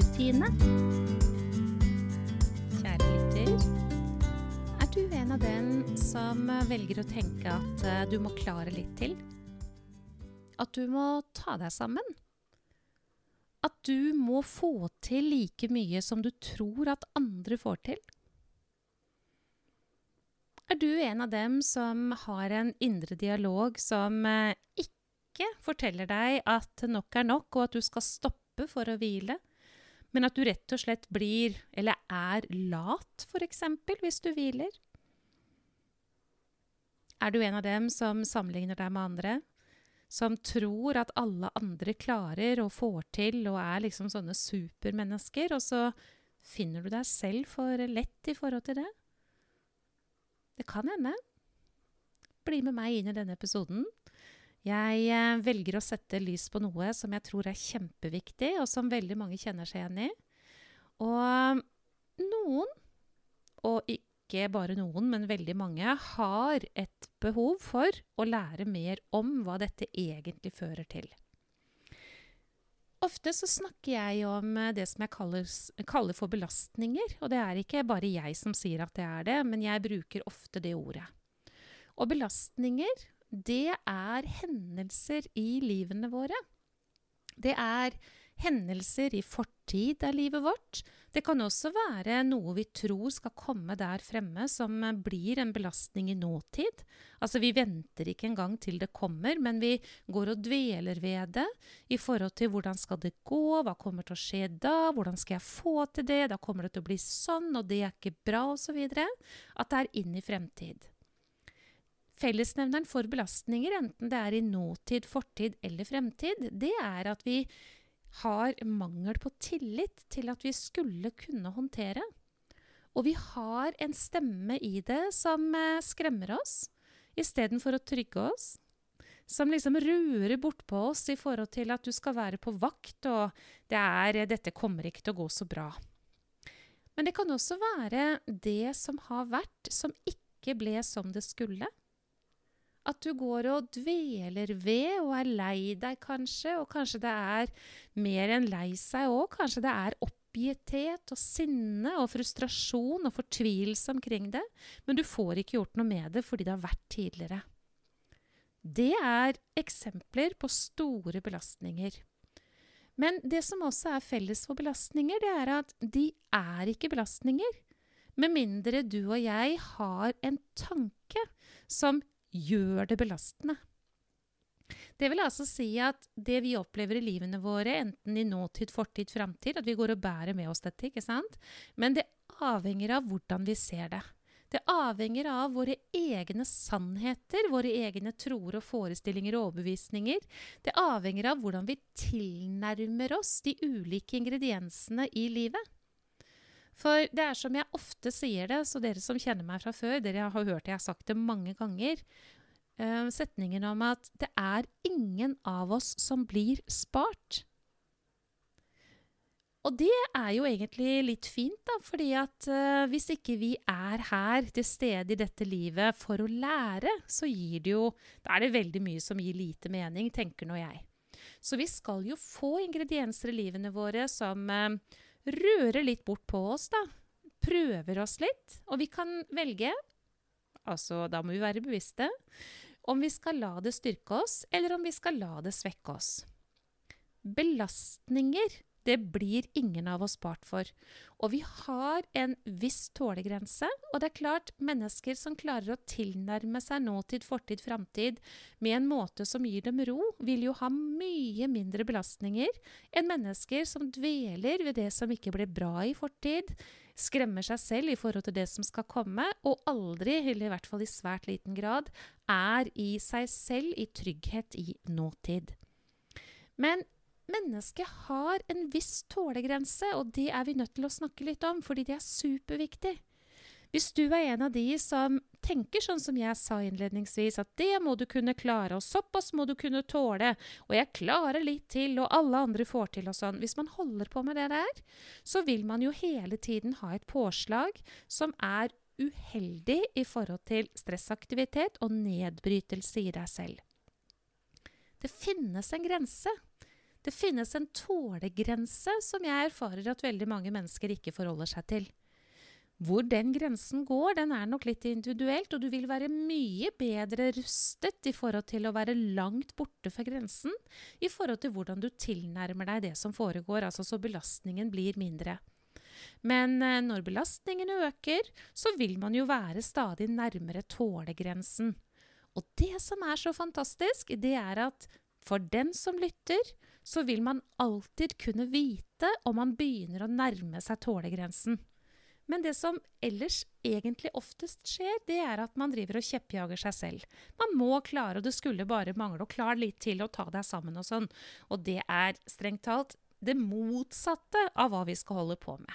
morgenrutine. Kjære lytter. Er du en av dem som velger å tenke at eh, du må klare litt til? At du må ta deg sammen? At du må få til like mye som du tror at andre får til? Er du en av dem som har en indre dialog som eh, ikke forteller deg at nok er nok, og at du skal stoppe for å hvile, men at du rett og slett blir, eller er, lat, f.eks., hvis du hviler? Er du en av dem som sammenligner deg med andre? Som tror at alle andre klarer og får til og er liksom sånne supermennesker, og så finner du deg selv for lett i forhold til det? Det kan hende. Bli med meg inn i denne episoden. Jeg eh, velger å sette lys på noe som jeg tror er kjempeviktig, og som veldig mange kjenner seg igjen i. Og noen, og ikke bare noen, men veldig mange, har et behov for å lære mer om hva dette egentlig fører til. Ofte så snakker jeg om eh, det som jeg kaller, kaller, for belastninger. Og det er ikke bare jeg som sier at det er det, men jeg bruker ofte det ordet. Og belastninger det er hendelser i livene våre. Det er hendelser i fortid av livet vårt. Det kan også være noe vi tror skal komme der fremme, som blir en belastning i nåtid. Altså, vi venter ikke engang til det kommer, men vi går og dveler ved det i forhold til hvordan skal det gå, hva kommer til å skje da, hvordan skal jeg få til det, da kommer det til å bli sånn, og det er ikke bra, osv. At det er inn i fremtid. Fellesnevneren for belastninger, enten det er i nåtid, fortid eller fremtid, det er at vi har mangel på tillit til at vi skulle kunne håndtere. Og vi har en stemme i det som eh, skremmer oss, istedenfor å trygge oss. Som liksom rurer bortpå oss i forhold til at du skal være på vakt, og det er, 'dette kommer ikke til å gå så bra'. Men det kan også være det som har vært, som ikke ble som det skulle. At du går og dveler ved og er lei deg, kanskje. Og kanskje det er mer enn lei seg òg. Kanskje det er oppgitthet og sinne og frustrasjon og fortvilelse omkring det. Men du får ikke gjort noe med det fordi det har vært tidligere. Det er eksempler på store belastninger. Men det som også er felles for belastninger, det er at de er ikke belastninger. Med mindre du og jeg har en tanke som gjør det belastende. Det vil altså si at det vi opplever i livene våre, enten i nåtid, fortid, framtid, at vi går og bærer med oss dette, ikke sant? Men det avhenger av hvordan vi ser det. Det avhenger av våre egne sannheter, våre egne troer og forestillinger og overbevisninger. Det avhenger av hvordan vi tilnærmer oss de ulike ingrediensene i livet. For det er som jeg ofte sier det, så dere som kjenner meg fra før, dere har hørt jeg har sagt det mange ganger, uh, setningen om at det er ingen av oss som blir spart. Og det er jo egentlig litt fint, da, fordi at uh, hvis ikke vi er her til stede i dette livet for å lære, så gir det jo Da er det veldig mye som gir lite mening, tenker nå jeg. Så vi skal jo få ingredienser i livene våre som uh, rører litt bort på oss, da. Prøver oss litt. Og vi kan velge, altså da må vi være bevisste, om vi skal la det styrke oss, eller om vi skal la det svekke oss. Belastninger det blir ingen av oss spart for. Og vi har en viss tålegrense. Og det er klart, mennesker som klarer å tilnærme seg nåtid, fortid, framtid med en måte som gir dem ro, vil jo ha mye mindre belastninger enn mennesker som dveler ved det som ikke ble bra i fortid, skremmer seg selv i forhold til det som skal komme, og aldri, eller i hvert fall i svært liten grad, er i seg selv i trygghet i nåtid. Men mennesket har en viss tålegrense, og det er vi nødt til å snakke litt om, fordi det er superviktig. Hvis du er en av de som tenker sånn som jeg sa innledningsvis, at det må du kunne klare, og såpass må du kunne tåle, og jeg klarer litt til, og alle andre får til og sånn Hvis man holder på med det der, så vil man jo hele tiden ha et påslag som er uheldig i forhold til stressaktivitet og nedbrytelse i deg selv. Det finnes en grense. Det finnes en tålegrense som jeg erfarer at veldig mange mennesker ikke forholder seg til. Hvor den grensen går, den er nok litt individuelt, og du vil være mye bedre rustet i forhold til å være langt borte fra grensen, i forhold til hvordan du tilnærmer deg det som foregår, altså så belastningen blir mindre. Men eh, når belastningen øker, så vil man jo være stadig nærmere tålegrensen. Og det som er så fantastisk, det er at for den som lytter, så vil man alltid kunne vite om man begynner å nærme seg tålegrensen. Men det som ellers egentlig oftest skjer, det er at man driver og kjeppjager seg selv. Man må klare, og det skulle bare mangle, å klare litt til å ta deg sammen og sånn. Og det er strengt talt det motsatte av hva vi skal holde på med.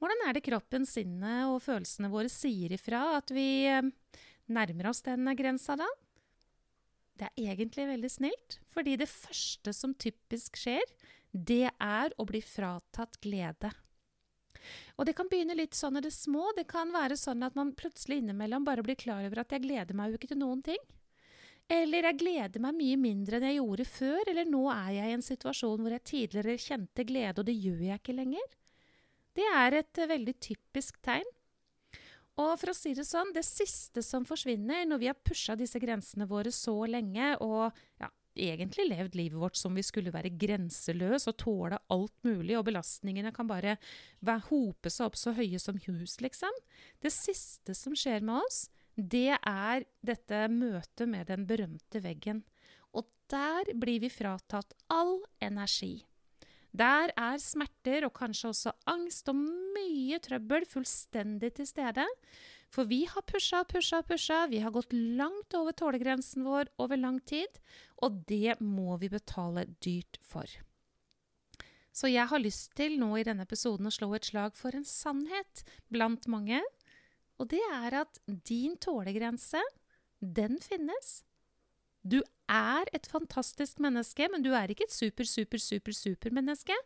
Hvordan er det kroppen, sinnet og følelsene våre sier ifra at vi eh, nærmer oss den grensa da? Det er egentlig veldig snilt, fordi det første som typisk skjer, det er å bli fratatt glede. Og det kan begynne litt sånn i det små. Det kan være sånn at man plutselig innimellom bare blir klar over at jeg gleder meg jo ikke til noen ting. Eller jeg gleder meg mye mindre enn jeg gjorde før, eller nå er jeg i en situasjon hvor jeg tidligere kjente glede, og det gjør jeg ikke lenger. Det er et uh, veldig typisk tegn. Og for å si det sånn, det siste som forsvinner når vi har pusha disse grensene våre så lenge, og ja, egentlig levd livet vårt som vi skulle være grenseløs og tåle alt mulig, og belastningene kan bare hope seg opp så høye som hus, liksom. Det siste som skjer med oss, det er dette møtet med den berømte veggen. Og der blir vi fratatt all energi. Der er smerter og kanskje også angst og mye trøbbel fullstendig til stede. For vi har pusha, pusha, pusha. Vi har gått langt over tålegrensen vår over lang tid. Og det må vi betale dyrt for. Så jeg har lyst til nå i denne episoden å slå et slag for en sannhet blant mange. Og det er at din tålegrense, den finnes. Du er et fantastisk menneske, men du er ikke et super, super, super, super menneske.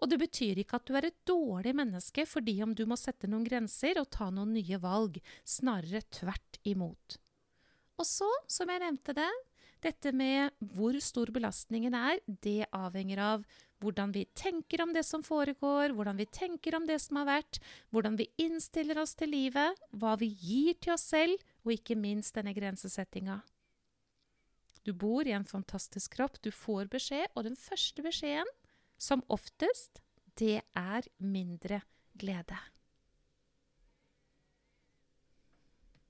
Og det betyr ikke at du er et dårlig menneske fordi om du må sette noen grenser og ta noen nye valg. Snarere tvert imot. Og så, som jeg nevnte det, dette med hvor stor belastningen er, det avhenger av hvordan vi tenker om det som foregår, hvordan vi tenker om det som har vært, hvordan vi innstiller oss til livet, hva vi gir til oss selv, og ikke minst denne grensesettinga. Du bor i en fantastisk kropp, du får beskjed, og den første beskjeden, som oftest, det er mindre glede.